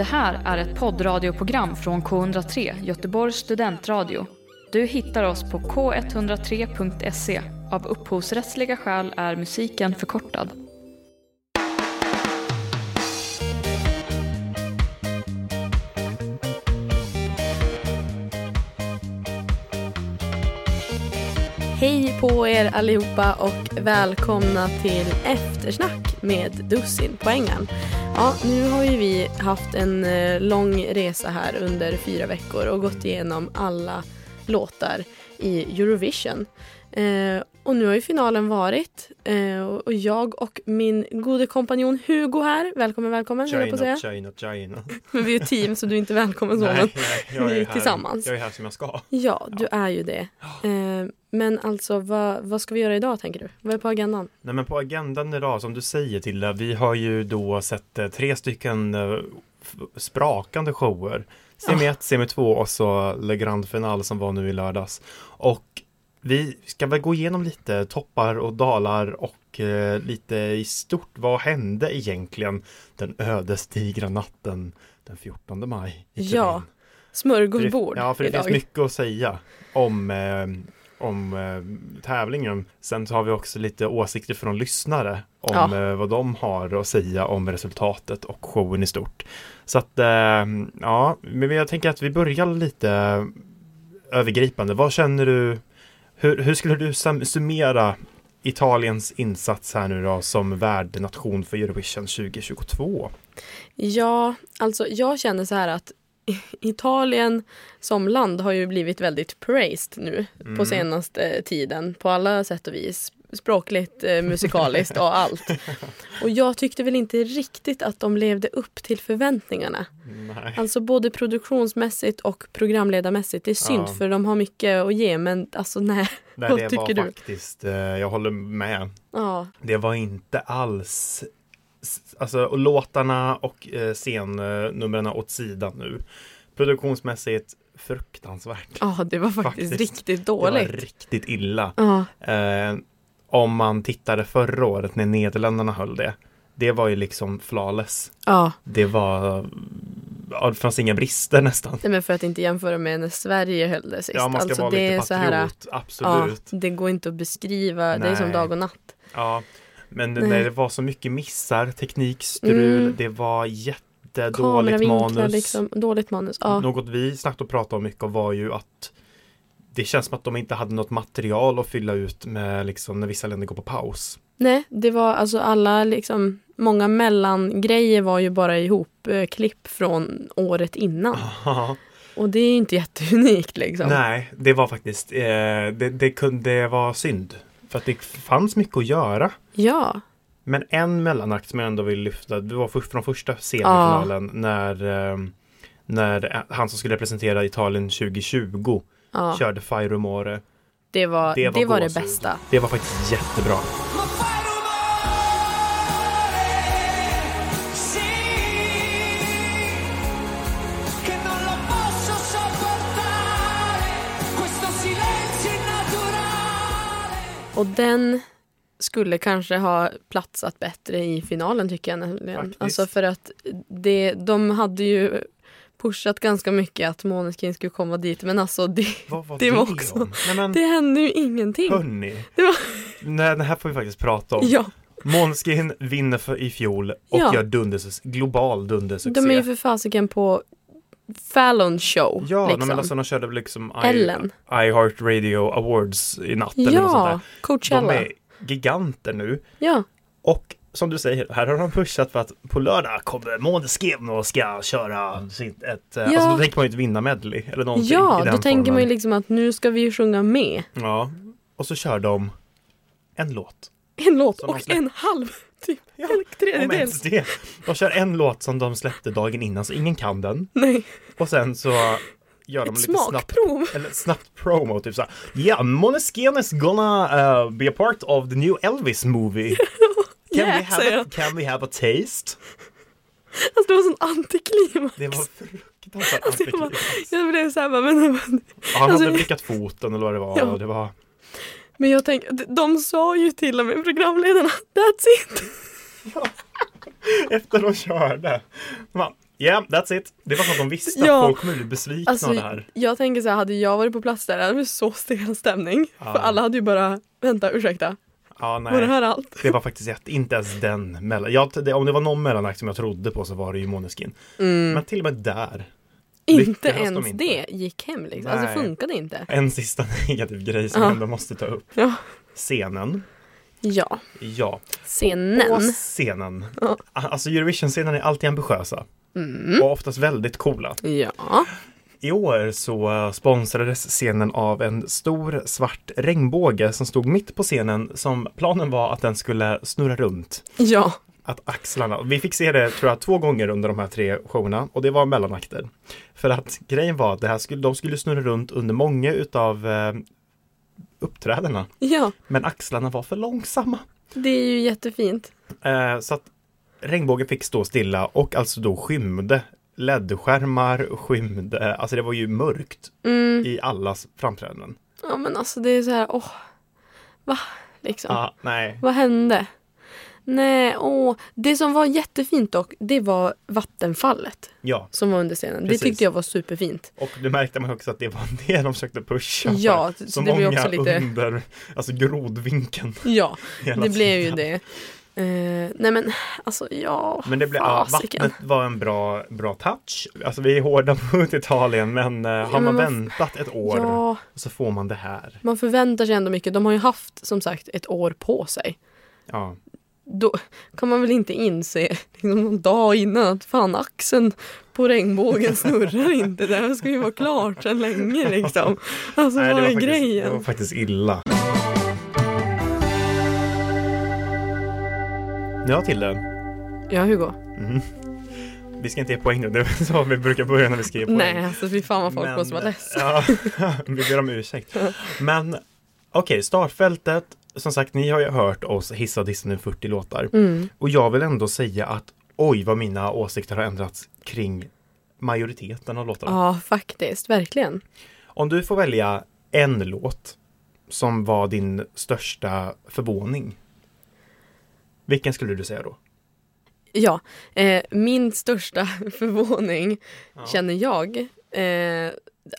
Det här är ett poddradioprogram från K103, Göteborgs studentradio. Du hittar oss på k103.se. Av upphovsrättsliga skäl är musiken förkortad. Hej på er allihopa och välkomna till eftersnack med Dussin på Ja, nu har ju vi haft en eh, lång resa här under fyra veckor och gått igenom alla låtar i Eurovision. Eh, och nu har ju finalen varit eh, och jag och min gode kompanjon Hugo här, välkommen välkommen jag på säga. China, China. Men vi är ett team så du är inte välkommen så Nej, nej, jag vi är är här, tillsammans. Jag är här som jag ska. Ja, du är ju det. Eh, men alltså vad, vad ska vi göra idag tänker du? Vad är på agendan? Nej men på agendan idag som du säger Tilda, vi har ju då sett eh, tre stycken eh, sprakande shower. Semi 1, semi 2 och så Le Grand Final som var nu i lördags. Och vi ska väl gå igenom lite toppar och dalar och eh, lite i stort. Vad hände egentligen den ödesdigra natten den 14 maj? Ja? Smörgåsbord Ja, för det idag. finns mycket att säga om, eh, om eh, tävlingen. Sen så har vi också lite åsikter från lyssnare om Ja. eh, vad de har att säga om resultatet och showen i stort. Så att, eh, ja, men jag tänker att vi börjar lite övergripande. Vad känner du? Hur, hur skulle du summera Italiens insats här nu då som värdnation för Eurovision 2022? Ja, alltså jag känner så här att Italien som land har ju blivit väldigt praised nu Mm. på senaste tiden på alla sätt och vis. Språkligt, eh, musikaliskt och allt. Och jag tyckte väl inte riktigt att de levde upp till förväntningarna. Nej. Alltså både produktionsmässigt och programledarmässigt. Det är synd Ja. för de har mycket att ge men alltså nej. Nej, vad tycker du? faktiskt, eh, jag håller med. Ja, Det var inte alls Alltså och låtarna och eh, scennumren åt sidan nu Produktionsmässigt fruktansvärt ja det var faktiskt, Faktiskt. riktigt Det var dåligt. riktigt illa Ja, eh, Om man tittade förra året när Nederländerna höll det Det var ju liksom flawless ja. Det var ja, Det fanns inga brister nästan Nej, men för att inte jämföra med när Sverige höll det sist. Ja man ska alltså, vara det lite är så här, patriot, absolut Ja, det går inte att beskriva. Det är som Nej. dag och natt. Ja, men Nej. när det var så mycket missar, teknikstrul, Mm. det var jättedåligt manus. liksom. Dåligt manus. Ja. Något vi snabbt och pratade om mycket var ju att det känns som att de inte hade något material att fylla ut med liksom när vissa länder går på paus. Nej, det var alltså alla liksom. Många mellangrejer var ju bara ihop eh, klipp från året innan. Och det är inte jätteunikt liksom. Nej, det var faktiskt, eh, det, det kunde vara synd. För att det fanns mycket att göra. Ja, Men en mellanakt som jag ändå vill lyfta, det var från första semifinalen när, eh, när han som skulle representera Italien 2020 ja. körde Fire Rumore. Det var Det det, var var det bästa. Det var faktiskt jättebra. Och den skulle kanske ha platsat bättre i finalen tycker jag nämligen. Alltså för att det, de hade ju pushat ganska mycket att Måneskin skulle komma dit men alltså det, Vad var Det det, var också- om? Nej men det hände ju ingenting. hörni. Det var- Nej, det här får vi faktiskt prata om. Ja, Måneskin vinner för i fjol och Ja. gör dundersus, global dundersuccé. de är ju för fasiken på Fallon show. Ja, liksom. men alltså de körde liksom I, Ellen. iHeart Radio Awards i natt eller något sånt där. ja Coachella. De är giganter nu. Ja, Och som du säger, här har de pushat för att på lördag kommer Måneskin och ska köra sitt, ett, eh, Ja. alltså då tänker man ju ett vinnarmedley eller någonting i ja då tänker man ju liksom att nu ska vi ju sjunga med. Ja, och så kör de en låt. En låt och en halv, typ. Ja, Om ens det. De kör en låt som de släppte dagen innan så ingen kan den. Nej, Och sen så gör de ett lite snabbt, eller snabbt promo typ såhär Yeah, Måneskin is gonna uh, be a part of the new Elvis movie. Can, Yeah, we have a, can we have a taste? Alltså det var sån antiklimax. Det var fruktansvärt Alltså, jag, bara, antiklimax. jag blev såhär men, men, Han alltså- hade blickat foten eller vad det var. Ja. Det var men jag tänker, de- sa ju till och med programledarna, that's it. efter de körde. Man, Yeah, that's it. Det var så att de visste Ja. att folk kommer bli besvikna Alltså, av det här. jag tänker så här, hade jag varit på plats där, det hade blivit så stel stämning. Ja. För alla hade ju bara, vänta ursäkta, Ja, var det nej. här allt? Det var faktiskt jätte, inte ens den mellan. Jag, det, om det var någon mellanakt som jag trodde på så var det ju Måneskin. Mm. Men till och med där. Inte lyckades de ens inte. det gick hem liksom. Alltså Nej. det funkade inte. En sista negativ grej som Ja. jag ändå måste ta upp. Ja. Scenen. Ja, Ja. scenen. På scenen. Ja. Alltså Eurovision-scenen är alltid ambitiösa. Mm. Och oftast väldigt coola. Ja. I år så sponsrades scenen av en stor svart regnbåge som stod mitt på scenen som planen var att den skulle snurra runt. Ja. Att axlarna, vi fick se det tror jag två gånger under de här tre showerna och det var mellanakter. För att grejen var att det här skulle, de skulle snurra runt under många utav eh, uppträdena. Ja, Men axlarna var för långsamma. det är ju jättefint. Eh, så att regnbågen fick stå stilla och alltså då skymde LED-skärmar, skymde, alltså det var ju mörkt Mm. i allas framträdanden. Ja men alltså det är så här, åh, va? Liksom. Ja, nej. Vad hände? Nej, åh. Det som var jättefint dock, det var vattenfallet Ja, som var under scenen. Precis. Det tyckte jag var superfint. och det märkte man också att det var det de försökte pusha. Ja, för. så det många också lite- under, alltså grodvinkeln. Ja, det blev ju tiden. det. Eh, nej men alltså ja, Men det blev, ja, vattnet var en bra, bra touch. Alltså vi är hårda mot Italien men eh, har men man vad- väntat ett år Ja, så får man det här. man förväntar sig ändå mycket. De har ju haft som sagt ett år på sig. Ja, Då kan man väl inte inse liksom, någon dag innan att fan axeln på regnbågen snurrar inte. Det här ska ju vara klart sedan länge liksom. Alltså Nej, vad det, är faktiskt, det grejen? var faktiskt illa. Ja, Tilde. Ja Hugo. Mhm. Vi ska inte ge poäng nu, det är så vi brukar börja när vi ska ge poäng. Nej, alltså fy fan vad folk Men, måste vara ledsna. Ja, vi ber om ursäkt. Men okej, startfältet. Som sagt, ni har ju hört oss hissa och dissa nu 40 låtar. Mm. Och jag vill ändå säga att oj vad mina åsikter har ändrats kring majoriteten av låtarna. Ja, faktiskt. Verkligen. Om du får välja en låt som var din största förvåning. Vilken skulle du säga då? Ja, eh, min största förvåning Ja. känner jag. Eh,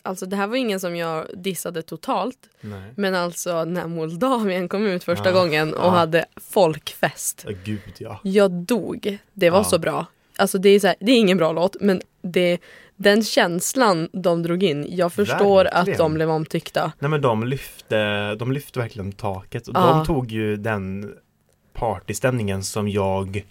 alltså det här var ingen som jag dissade totalt. Nej. Men alltså när Moldavien kom ut första Ja, gången och ja. hade folkfest. Gud ja. Jag dog. Det var så bra. Alltså det är, så här, det är ingen bra låt men det, den känslan de drog in. Jag förstår att Verkligen. de blev omtyckta. Nej men de lyfte, de lyfte verkligen taket. Och. De tog ju den partystämningen som jag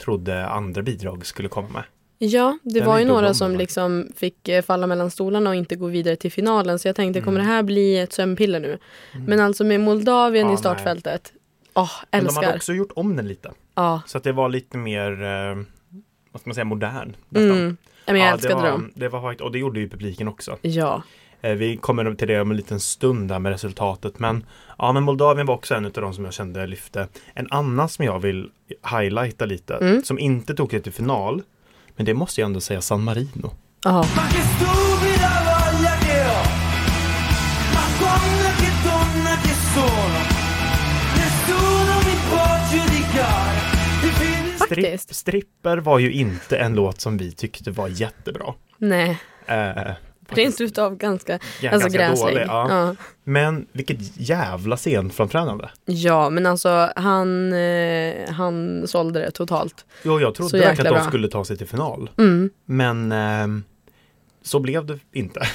trodde andra bidrag skulle komma med. Ja, det Den var ju några som liksom fick eh, falla mellan stolarna och inte gå vidare till finalen. Så jag tänkte, Mm. kommer det här bli ett sömnpiller nu? Men alltså med Moldavien Ja, i startfältet. Åh, Men de hade älskar. också gjort om den lite. Ja. Så att det var lite mer, eh, vad ska man säga, modern. nästan. Mm. Men jag Ja, älskade det var, dem. Det var, och det gjorde ju publiken också. Ja. Eh, Vi kommer till det om en liten stund där med resultatet. Men ja, men Moldavien var också en av de som jag kände lyfte. En annan som jag vill highlighta lite, Mm. som inte tog sig till final. Men det måste jag ändå säga San Marino. Figli Faktiskt. Stripper var ju inte en låt som vi tyckte var jättebra. Nej, Eh, rent utav ganska, Ja, alltså ganska dålig, ja. Ja. Men vilket jävla scenframträdande. ja, men alltså han, eh, han sålde det totalt. Jo, jag trodde verkligen att de bra. skulle ta sig till final. Mm. Men ehm, så blev det inte.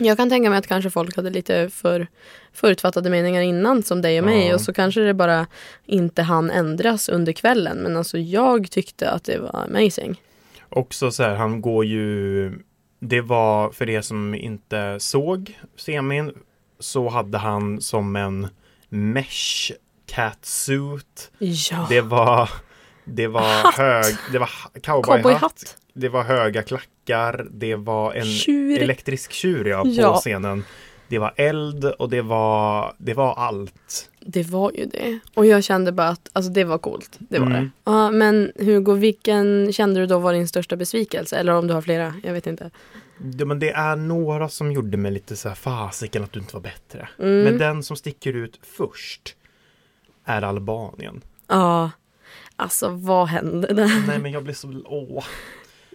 Jag kan tänka mig att kanske folk hade lite för förutfattade meningar innan som dig och mig Ja. och så kanske det bara inte hann ändras under kvällen. Men alltså jag tyckte att det var amazing. Också så här, han går ju Det var för er som inte såg semin Så hade han som en Mesh catsuit Ja, Det var Det var Hatt. hög Det var ha- cowboyhatt cowboyhatt, Det var höga klackar Det var en tjur. elektrisk tjur ja, på Ja. scenen Det var eld och det var Det var allt Det var ju det. Och jag kände bara att alltså, det var coolt. Det var Mm. det. Ja, men Hugo, vilken kände du då var din största besvikelse? Eller om du har flera? Jag vet inte. Ja, men det är några som gjorde mig lite så här fasiken att du inte var bättre. Mm. Men den som sticker ut först är Albanien. Ja, alltså vad hände där? Nej men jag blev så, åh.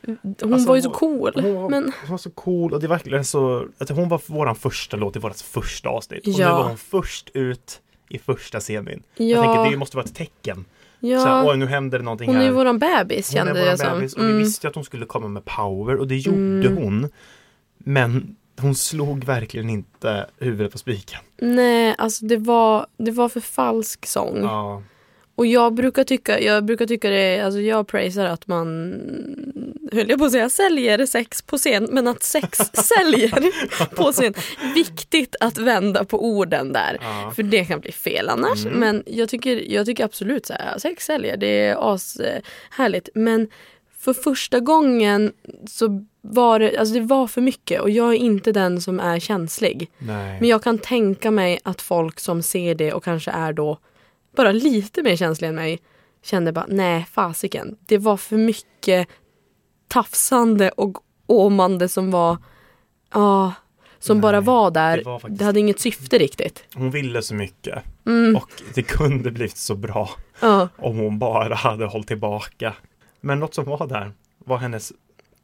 Hon Alltså, var ju så hon- cool. Hon var, Men hon var så cool och det är verkligen så, att hon var våran första låt i vårt första avsnitt. Och nu var hon först ut i första semin. ja, Jag tänker det måste vara ett tecken. Ja oj nu händer det någonting hon är här. ju våran bebis Hon är kände jag som. bebis och vi Mm. visste ju att hon skulle komma med power och det gjorde Mm. hon. Men hon slog verkligen inte huvudet på spiken. Nej, alltså det var, det var för falsk sång. Ja, Och jag brukar tycka, jag brukar tycka det, alltså jag praisar att man, höll jag på att säga, säljer sex på scen, men att sex säljer på scen. Viktigt att vända på orden där. ja. För det kan bli fel annars. Mm. Men jag tycker, jag tycker absolut så här, sex säljer, det är as eh, härligt. Men för första gången så var det, alltså det var för mycket och jag är inte den som är känslig. Nej. Men jag kan tänka mig att folk som ser det och kanske är då bara lite mer känsliga än mig kände bara nej fasiken. Det var för mycket tafsande och åmande som var ja, som Nej, bara var där. det var faktiskt- det hade inget syfte riktigt. Hon ville så mycket Mm, och det kunde blivit så bra ja. om hon bara hade hållit tillbaka. Men något som var där var hennes,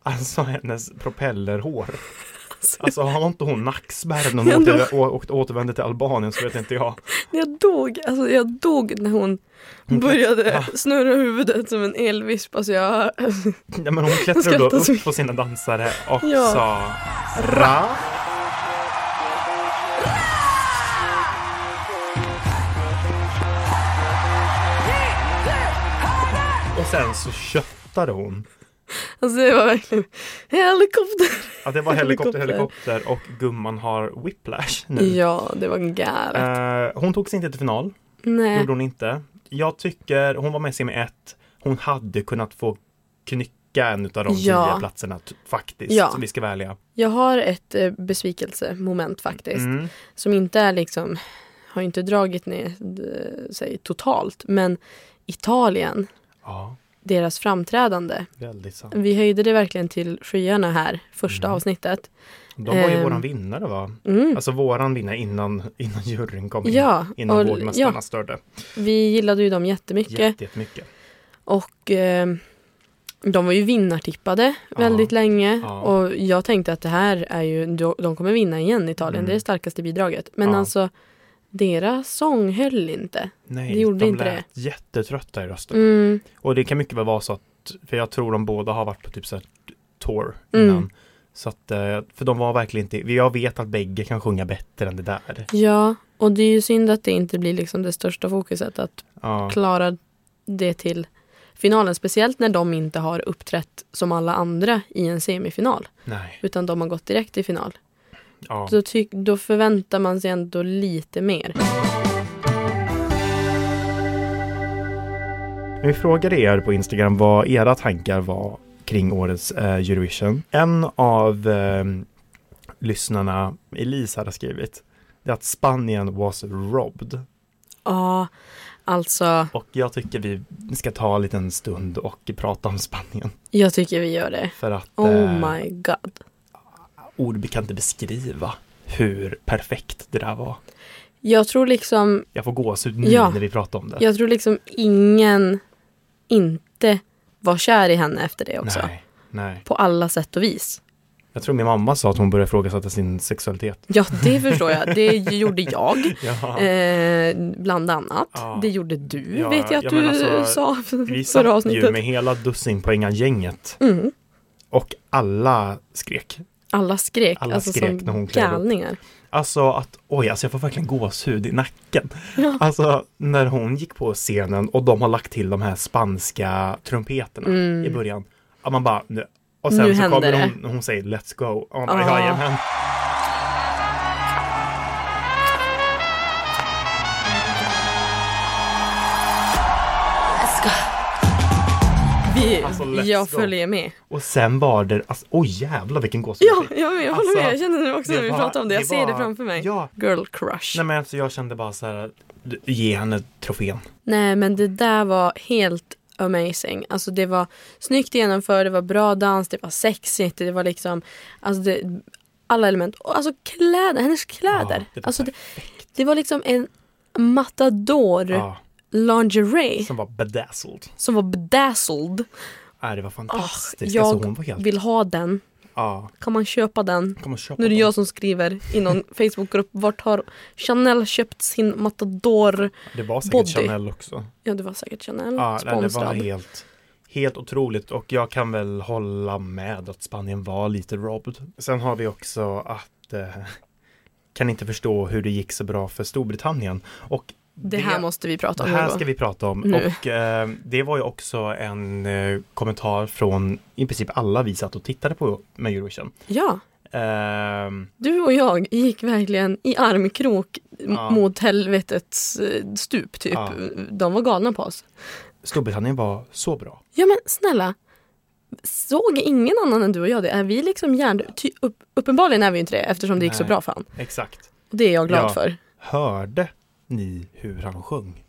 alltså hennes propellerhår. Alltså har inte hon nackspärr när hon åkte, å, åkte, återvände till Albanien så vet inte jag. Jag dog, alltså jag dog när hon började ja. snurra huvudet som en elvisp. Alltså jag, Ja, men hon klättrade då så upp på sina dansare och Ja. sa Ra. Och sen så köttade hon. Alltså det var verkligen helikopter. Ja, det var helikopter, Helikopter. och gumman har whiplash nu. Ja, det var galet. Eh, hon tog sig inte till final, Nej. gjorde hon inte. Jag tycker, hon var med sig med ett. Hon hade kunnat få knycka en av de Ja. tio platserna faktiskt, Ja. som vi ska välja. Jag har ett eh, besvikelsemoment faktiskt. Mm. Som inte är liksom, har inte dragit ner eh, sig totalt. Men Italien, Ja, deras framträdande. väldigt sant. Vi höjde det verkligen till skyarna här, första Mm. avsnittet. De var ju Ehm. våran vinnare va? Mm. Alltså våran vinnare innan, innan juryn kom in. Ja, Innan och, vågmästarna ja, störde. vi gillade ju dem jättemycket. Jätte, jättemycket. Och eh, de var ju vinnartippade väldigt länge. Ja. Och jag tänkte att det här är ju, de de kommer vinna igen Italien. Mm. Det är det starkaste bidraget. Men Ja. alltså, deras sång höll inte. Nej, Det gjorde de inte lät jättetrötta i rösten. Mm, Och det kan mycket väl vara så att, för jag tror de båda har varit på typ så här tour Mm. innan. Så att, eh, för de var verkligen inte, jag vet att bägge kan sjunga bättre än det där. ja, och det är ju synd att det inte blir liksom det största fokuset. Att Ja, klara det till finalen. Speciellt när de inte har uppträtt som alla andra i en semifinal. nej. Utan de har gått direkt till final. Ja. Då, ty- då förväntar man sig ändå lite mer. Vi frågade er på Instagram vad era tankar var kring årets eh, Eurovision. En av eh, lyssnarna, Elisa, hade skrivit det att Spanien was robbed. Ja, alltså Och jag tycker vi ska ta en liten stund och prata om Spanien. jag tycker vi gör det. För att Oh eh, my god. Ord kan inte beskriva hur perfekt det där var. Jag tror liksom, Jag får gåshud nu Ja. när vi pratar om det. jag tror liksom ingen inte var kär i henne efter det också. Nej, nej. På alla sätt och vis. Jag tror min mamma sa att hon började ifrågasätta sin sexualitet. Ja, det förstår jag. Det gjorde jag. Ja. Eh, bland annat. Ja. Det gjorde du, Ja, vet jag att du alltså, sa Vi satt ju med hela dussinpoängaren-gänget Mm. och alla skrek. Alla skrek, Alla alltså skrek som galningar. Alltså att, oj, alltså jag får verkligen gåshud i nacken. Ja. Alltså när hon gick på scenen och de har lagt till de här spanska trumpeterna Mm. i början. Ja, man bara, nu. Och sen Nu så kommer hon, hon säger let's go. Och man bara, Ah. jajamän. Vi, Alltså, jag följer med. Och sen var det, alltså, oj jävlar vilken gåshud. Ja, ja jag håller Alltså, med. Jag känner det också det när vi pratar om det. Jag det ser det var- framför mig. Ja, Girl crush. nej men alltså jag kände bara så här, ge henne trofén. Nej men det där var helt amazing. Alltså det var snyggt genomfört, det var bra dans, det var sexigt, det var liksom alltså det, alla element. Och alltså kläder, hennes kläder. Ja, det var alltså det, det var liksom en matador Ja, lingerie som var bedazzled. som var bedazzled. Nej, det var fantastiskt. jag alltså, helt... Vill ha den. Ja, Kan man köpa den? kom och köpa Nu är det dem. jag som skriver i någon Facebookgrupp. Vart har Chanel köpt sin Matador? Det var säkert body. Chanel också. Ja det var säkert Chanel. Ja, nej, det var helt, helt otroligt och jag kan väl hålla med att Spanien var lite robbed. Sen har vi också att eh, kan inte förstå hur det gick så bra för Storbritannien. Och Det här måste vi prata det om här nu då. ska vi prata om Nu. och eh, det var ju också en eh, kommentar från i princip alla vi satt och tittade på med Eurovision. Ja, Ehm, du och jag gick verkligen i armkrok Ja. mot helvetets eh, stup typ. Ja. De var galna på oss. Storbritannien var så bra. Ja men snälla, såg ingen annan än du och jag det? Är vi liksom hjärn... Ty, upp, uppenbarligen är vi inte det eftersom det gick så Nej. bra för han. Exakt. Och det är jag glad Ja. för. Hörde ni hur han sjöng?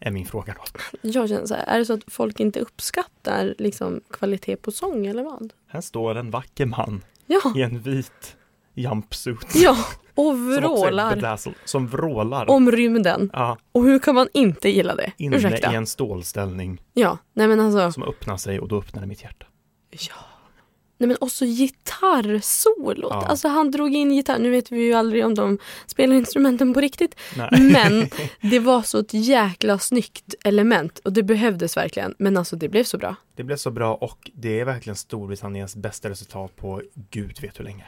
Är min fråga då. Jag känner så här, är det så att folk inte uppskattar liksom kvalitet på sång eller vad? Här står en vacker man Ja, i en vit jumpsuit. ja, och Som vrålar bedazzled, Som vrålar. om rymden. Ja, Och hur kan man inte gilla det? inne Ursäkta. i en stålställning Ja, nej men alltså. som öppnar sig och då öppnade mitt hjärta. Ja. Nej men också gitarrsolot. Ja. Alltså han drog in gitarr. Nu vet vi ju aldrig om de spelar instrumenten på riktigt. Nej. Men det var så ett jäkla snyggt element och det behövdes verkligen. Men alltså det blev så bra. Det blev så bra och det är verkligen Storbritanniens bästa resultat på gud vet hur länge.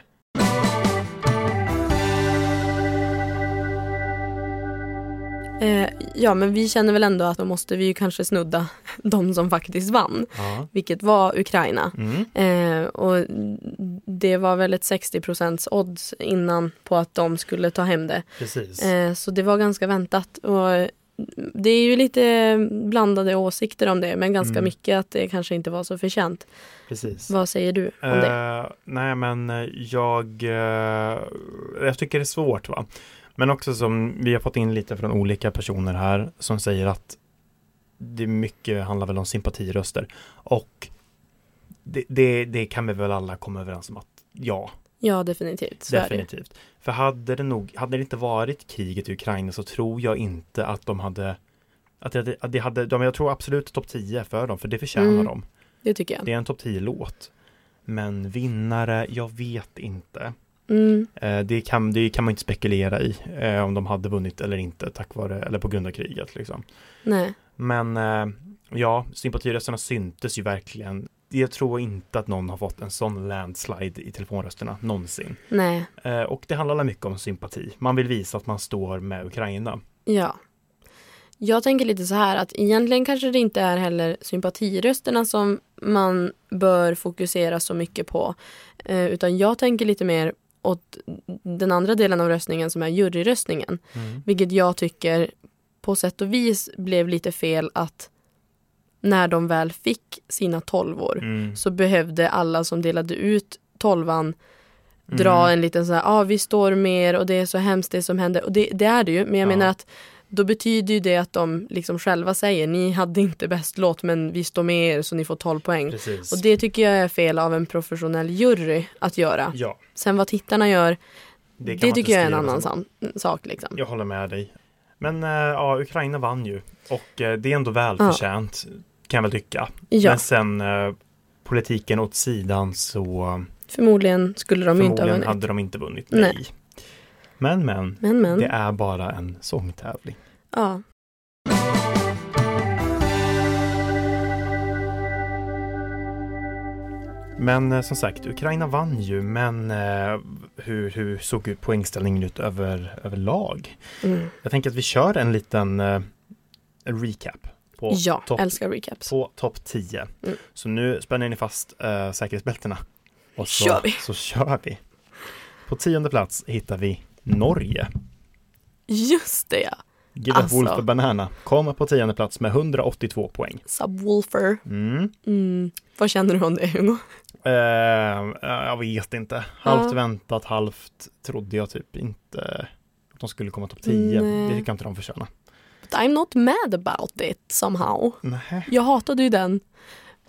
Eh, ja men vi känner väl ändå att då måste vi ju kanske snudda de som faktiskt vann. Ja. Vilket var Ukraina. Mm. Eh, och det var väl ett 60% odds innan på att de skulle ta hem det. Eh, så det var ganska väntat. Och det är ju lite blandade åsikter om det men ganska Mm. mycket att det kanske inte var så förtjänt. Precis. Vad säger du om det? Eh, nej men eh, jag, eh, jag tycker det är svårt va. Men också som vi har fått in lite från olika personer här som säger att det mycket handlar väl om sympatiröster. Och det, det, det kan vi väl alla komma överens om att ja, Ja definitivt. Så definitivt. För hade det nog, hade det inte varit kriget i Ukraina så tror jag inte att de hade att det, att det hade, de, jag tror absolut topp 10 för dem, för det förtjänar Mm. de. det tycker jag. Det är en topp 10-låt. Men vinnare, jag vet inte. Mm, Eh, det, kan, det kan man inte spekulera i eh, om de hade vunnit eller inte tack vare, eller på grund av kriget liksom. nej. Men eh, ja, sympatirösterna syntes ju verkligen. Jag tror inte att någon har fått en sån landslide i telefonrösterna någonsin. Nej. Och det handlar mycket om sympati. Man vill visa att man står med Ukraina. Ja. Jag tänker lite så här att egentligen kanske det inte är heller sympatirösterna som man bör fokusera så mycket på. Utan jag tänker lite mer åt den andra delen av röstningen som är juryröstningen. Vilket jag tycker på sätt och vis blev lite fel att när de väl fick sina tolvor Mm. så behövde alla som delade ut tolvan dra Mm. en liten så här, ja ah, vi står med er och det är så hemskt det som hände. Och det, det är det ju, men jag Ja. menar att då betyder ju det att de liksom själva säger ni hade inte bäst låt men vi står med er så ni får 12 poäng. Precis. Och det tycker jag är fel av en professionell jury att göra. Ja, Sen vad tittarna gör, det, det, tycker jag är en annan sam- sak. Liksom. Jag håller med dig. Men eh, ja, Ukraina vann ju. Och eh, det är ändå välförtjänt, kan jag väl tycka. Ja, Men sen eh, politiken åt sidan så förmodligen skulle de ju inte ha förmodligen vunnit. hade de inte vunnit. Nej. Nej. Men men, Men men, det är bara en sångtävling. Ja. Men eh, som sagt, Ukraina vann ju, men eh, hur, hur såg poängställningen ut över, överlag? Mm. Jag tänker att vi kör en liten eh, recap på Ja, topp älskar recaps. på topp 10. Mm. Så nu spänner ni fast äh, säkerhetsbältena. Och så Kör vi. så kör vi. På tionde plats hittar vi Norge. Just det ja, Give Alltså. Wolf a Banana kommer på tionde plats med 182 poäng. Subwoolfer. Mm. Mm. Vad känner du om det Hugo? Eh, jag vet inte. Halvt Ja. väntat, halvt trodde jag typ inte att de skulle komma topp 10. Nej. Det tycker jag inte de förtjänar. But I'm not mad about it somehow. Nej. Jag hatade ju den.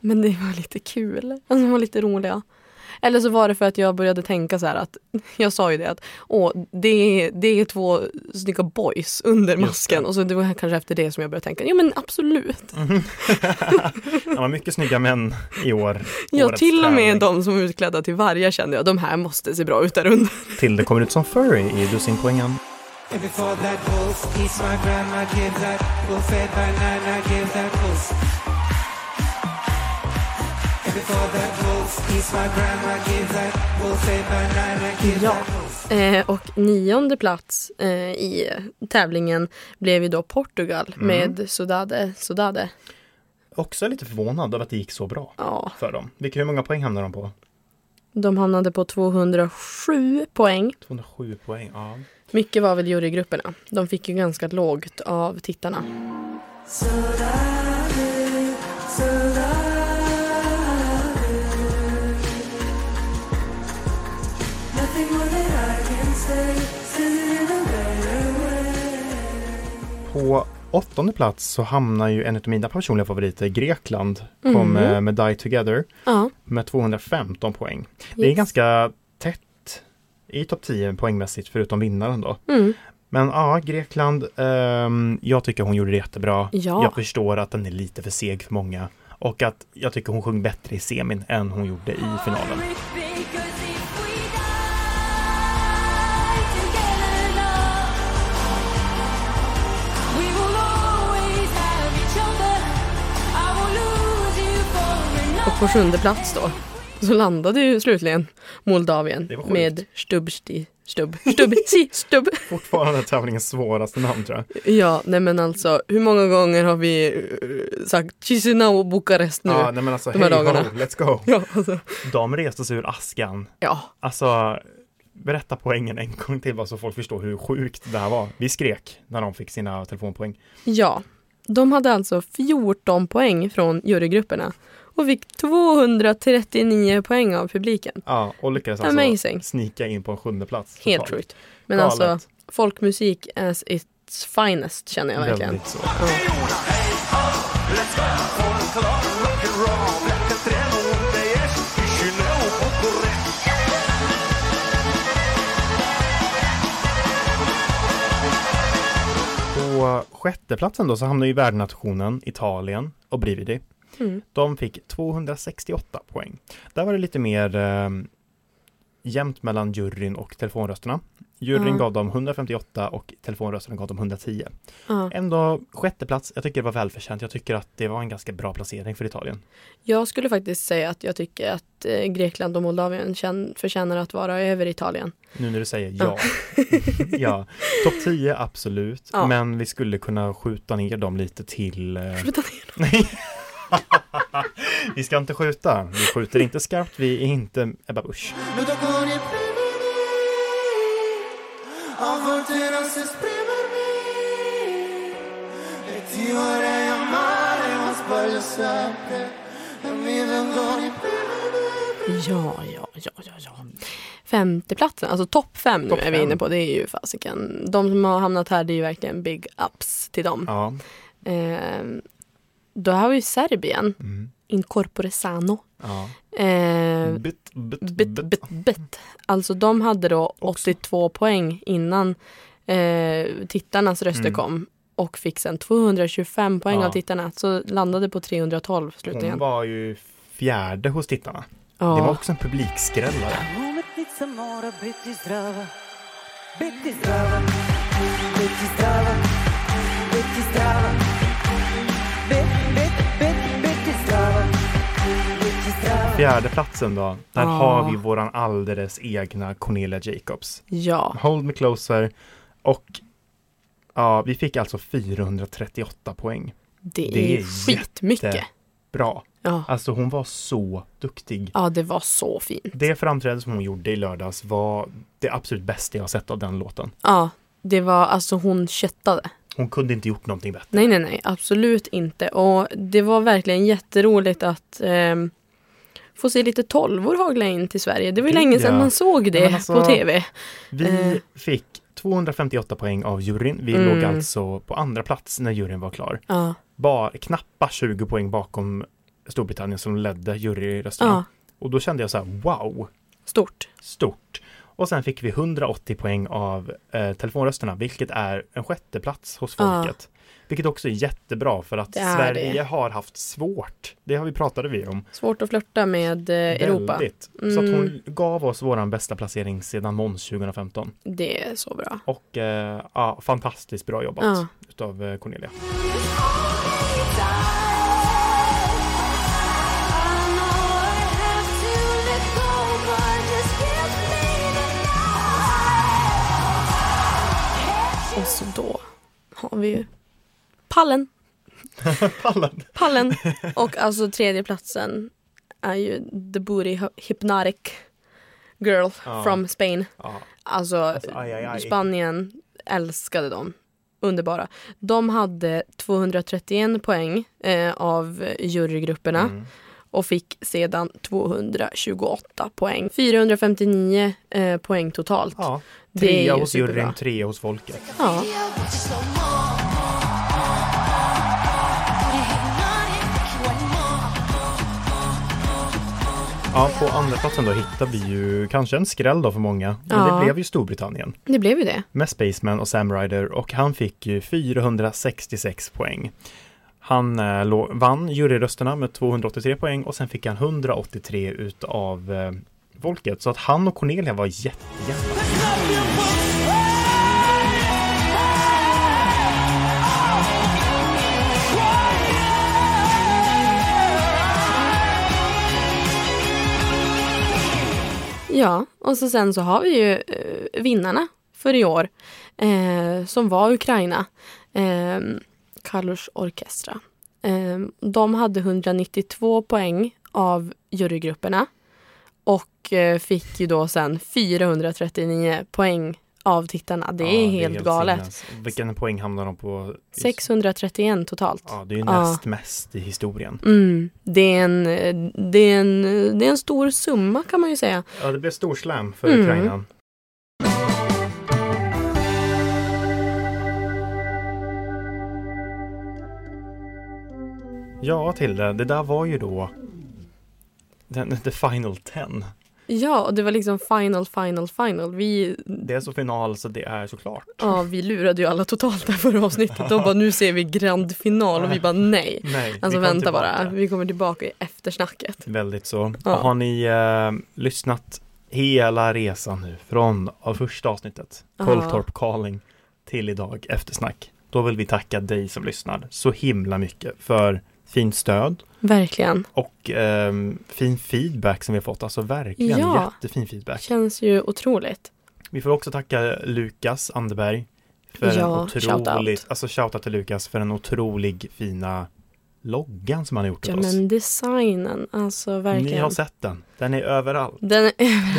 Men det var lite kul. Alltså, de var lite roliga. Eller så var det för att jag började tänka så här att jag sa ju det att åh, det, är, det är två snygga boys under masken det. och så det var kanske efter det som jag började tänka, ja men absolut. Det var mycket snygga män i år. Ja, till och med tävling. de som är utklädda till vargar kände jag, de här måste se bra ut där under. Tilde kommer ut som furry i dussinpoängen. And before that wolf eats my grandma, give that wolf a banana, give that wolf. And before that wolf Ja. Eh, och nionde plats eh, i tävlingen blev ju då Portugal Mm. med Sodade Sodade. Också lite förvånad över att det gick så bra Ja, för dem. Vilka, hur många poäng hamnar de på? de hamnade på 207 poäng. 207 poäng, ja. Mycket var väl jurygrupperna. De fick ju ganska lågt av tittarna. På åttonde plats så hamnar ju en av mina personliga favoriter, Grekland, kom Mhm. eh, med Die Together Ja, med 215 poäng. Det är yes. ganska tätt i topp 10 poängmässigt förutom vinnaren då. Mm. Men ja, Grekland, ehm, jag tycker hon gjorde det jättebra. Ja. Jag förstår att den är lite för seg för många och att jag tycker hon sjöng bättre i semin än hon gjorde i finalen. På sjunde plats då så landade ju slutligen Moldavien med Stubbsti Stubb, Stubb, si, Stubb. Fortfarande tävlingens svåraste namn tror jag. Ja, nej men alltså hur många gånger har vi eh, sagt Chisinau och Bukarest nu? Ja, nej men alltså, de här hej ho, let's go. Ja, alltså. De reste sig ur askan. ja, Alltså, berätta poängen en gång till bara så folk förstår hur sjukt det här var. Vi skrek när de fick sina telefonpoäng. ja. De hade alltså 14 poäng från jurygrupperna och fick 239 poäng av publiken. Ja, och lyckades alltså Amazing. snika in på en sjunde plats. Helt totalt. sjukt. Men Galet. alltså folkmusik as its finest känner jag verkligen. Väldigt så. Ja. På sjätteplatsen då så hamnar ju värdnationen Italien och Brividi. Mm. De fick 268 poäng. Där var det lite mer eh, jämnt mellan juryn och telefonrösterna. Juryn Ja. gav dem 158 och telefonrösterna gav dem 110. Ja. Ändå sjätte plats, jag tycker det var välförtjänt. Jag tycker att det var en ganska bra placering för Italien. Jag skulle faktiskt säga att jag tycker att eh, Grekland och Moldavien förtjänar att vara över Italien. Nu när du säger ja. ja. Topp 10 absolut, Ja. men vi skulle kunna skjuta ner dem lite till eh, Skjuta ner Nej. vi ska inte skjuta. Vi skjuter inte skarpt. Vi är inte Ebba Busch. Ja, ja, ja, ja, ja. Femteplatsen, alltså topp fem nu är vi inne på. Det är ju fasiken. De som har hamnat här, det är ju verkligen big ups till dem. Ja. Eh, då har vi ju Serbien, Mm. Incorpore Sano. ja. Eh, Bit, bit, bit, bit. bit, bit. Alltså de hade då Också. 82 poäng innan eh, tittarnas röster Mm. kom. Och fick sen 225 poäng Ja. av tittarna. Så landade på 312 Hon slutligen. var ju fjärde hos tittarna. Det var Ja. också en publikskrällare. Fjärde platsen då. Där Ja. har vi våran alldeles egna Cornelia Jacobs. ja. Hold me closer. Och ja, vi fick alltså 438 poäng. Det, Det är är skitmycket. Bra. Ja. Alltså hon var så duktig. ja, det var så fint. Det framträdande som hon gjorde i lördags var det absolut bästa jag sett av den låten. Ja, det var alltså hon köttade. Hon kunde inte gjort någonting bättre. Nej, nej, nej, absolut inte. Och det var verkligen jätteroligt att ehm, få se lite tolvor hagla in till Sverige. Det var ju Gud, länge sedan ja. man såg det alltså- på tv. Vi Eh. fick 258 poäng av juryn. Vi Mm. låg alltså på andra plats när juryn var klar. Ja, Bara knappa 20 poäng bakom Storbritannien som ledde juryrösterna. ja, Och då kände jag så här, wow, Stort. stort. Och sen fick vi 180 poäng av eh, telefonrösterna, vilket är en sjätteplats hos Ja. folket. Vilket också är jättebra för att Sverige det. har haft svårt. Det har vi pratade vi om. Svårt att flirta med eh, Europa. Väldigt. Så att Mm. hon gav oss våran bästa placering sedan Måns 2015. Det är så bra. Och eh, ja, fantastiskt bra jobbat Ja. utav eh, Cornelia. Har vi ju pallen. Pallen! Pallen. Och alltså tredje platsen är ju The Booty Hypnotic Girl Ja. from Spain. Ja, Alltså, Alltså, aj, aj, aj. Spanien älskade dem. Underbara. De hade 231 poäng eh, av jurygrupperna mm. och fick sedan 228 poäng. 459 eh, poäng totalt. ja. Trea hos juryn, trea hos folket. Ja. Ja, på andra platsen då hittar vi ju kanske en skräll då för många. Men Ja. det blev ju Storbritannien Det blev ju det. med Spaceman och Sam Ryder och han fick ju 466 poäng. Han eh, vann juryrösterna med 283 poäng och sen fick han 183 utav eh, folket. Så att han och Cornelia var jättejämna. Ja, och så sen så har vi ju eh, vinnarna för i år eh, som var Ukraina. Eh, Kalush Orkestra. Eh, de hade 192 poäng av jurygrupperna och eh, fick ju då sen 439 poäng av tittarna. Det är Ja, helt, galet. sinnes. Vilken poäng hamnar de på? 631 totalt. Ja, det är ju Ja. näst mest i historien. Mm, det, är en, det, är en, det är en stor summa kan man ju säga. Ja, det blev stor slam för Mm. Ukraina. Ja, Tilde, det där var ju då den, the final ten. Ja, och det var liksom final, final, final. Vi, Det är så final så det är såklart. ja, vi lurade ju alla totalt där förra avsnittet. De bara, nu ser vi grand final och vi bara nej. Nej, vi Alltså vänta tillbaka. bara, vi kommer tillbaka i eftersnacket. Väldigt så. Ja. Har ni eh, lyssnat hela resan nu från av första avsnittet, Ja. Kolltorp Calling, till idag, eftersnack. Då vill vi tacka dig som lyssnar så himla mycket för fint stöd Verkligen. och ehm, fin feedback som vi har fått. Alltså verkligen Ja. jättefin feedback. Känns ju otroligt. Vi får också tacka Lukas Anderberg för Ja, en shoutout. alltså shoutout till Lukas för en otrolig fina loggan som han har gjort Ja till oss. men designen, alltså Ni verkligen. har sett den. Den är överallt. Den är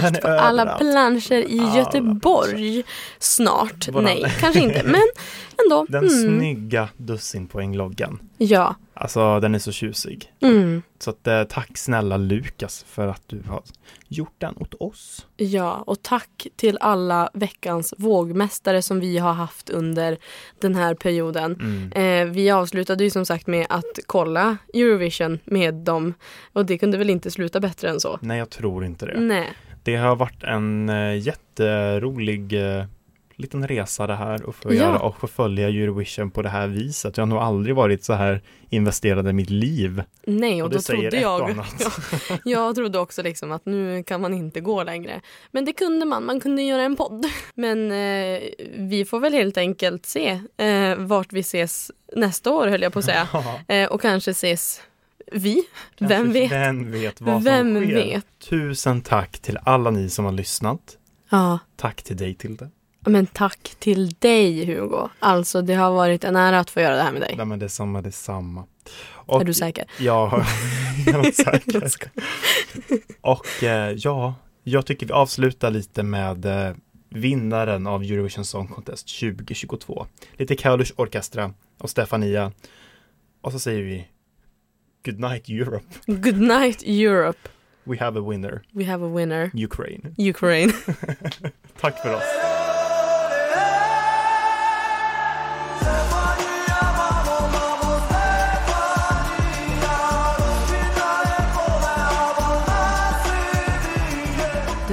Den är på alla överallt. planscher i Alla Göteborg. Snart. Våran- Nej, kanske inte. Men ändå. Den Mm. snygga dussinpoängloggan. Ja. Alltså den är så tjusig. Mm. Så att, eh, tack snälla Lukas för att du har gjort den åt oss. Ja, och tack till alla veckans vågmästare som vi har haft under den här perioden. Mm. Eh, vi avslutade ju som sagt med att kolla Eurovision med dem och det kunde väl inte sluta bättre än så. Nej, jag tror inte det. Nej, Det har varit en eh, jätterolig eh, liten resa det här att få Ja. göra och få följa Eurovision på det här viset. Jag har nog aldrig varit så här investerad i mitt liv. nej och, Och då trodde jag, och ja, jag trodde också liksom att nu kan man inte gå längre. Men det kunde man, man kunde göra en podd. Men eh, vi får väl helt enkelt se eh, vart vi ses nästa år höll jag på att säga. Eh, och kanske ses vi, vem Kanske- vet? Vem vet vad Vem som sker? vet? Tusen tack till alla ni som har lyssnat. Ja, Tack till dig Tilde. Men tack till dig Hugo. Alltså det har varit en ära att få göra det här med dig. Nej men detsamma, detsamma. Och, Är du säker? Ja, jag är säker. Och eh, ja, jag tycker vi avslutar lite med eh, vinnaren av Eurovision Song Contest 2022. Lite Kaulush Orkestra och Stefania. Och så säger vi Good night Europe. Good night Europe. We have a winner. We have a winner. Ukraine. Ukraine. Tack för oss.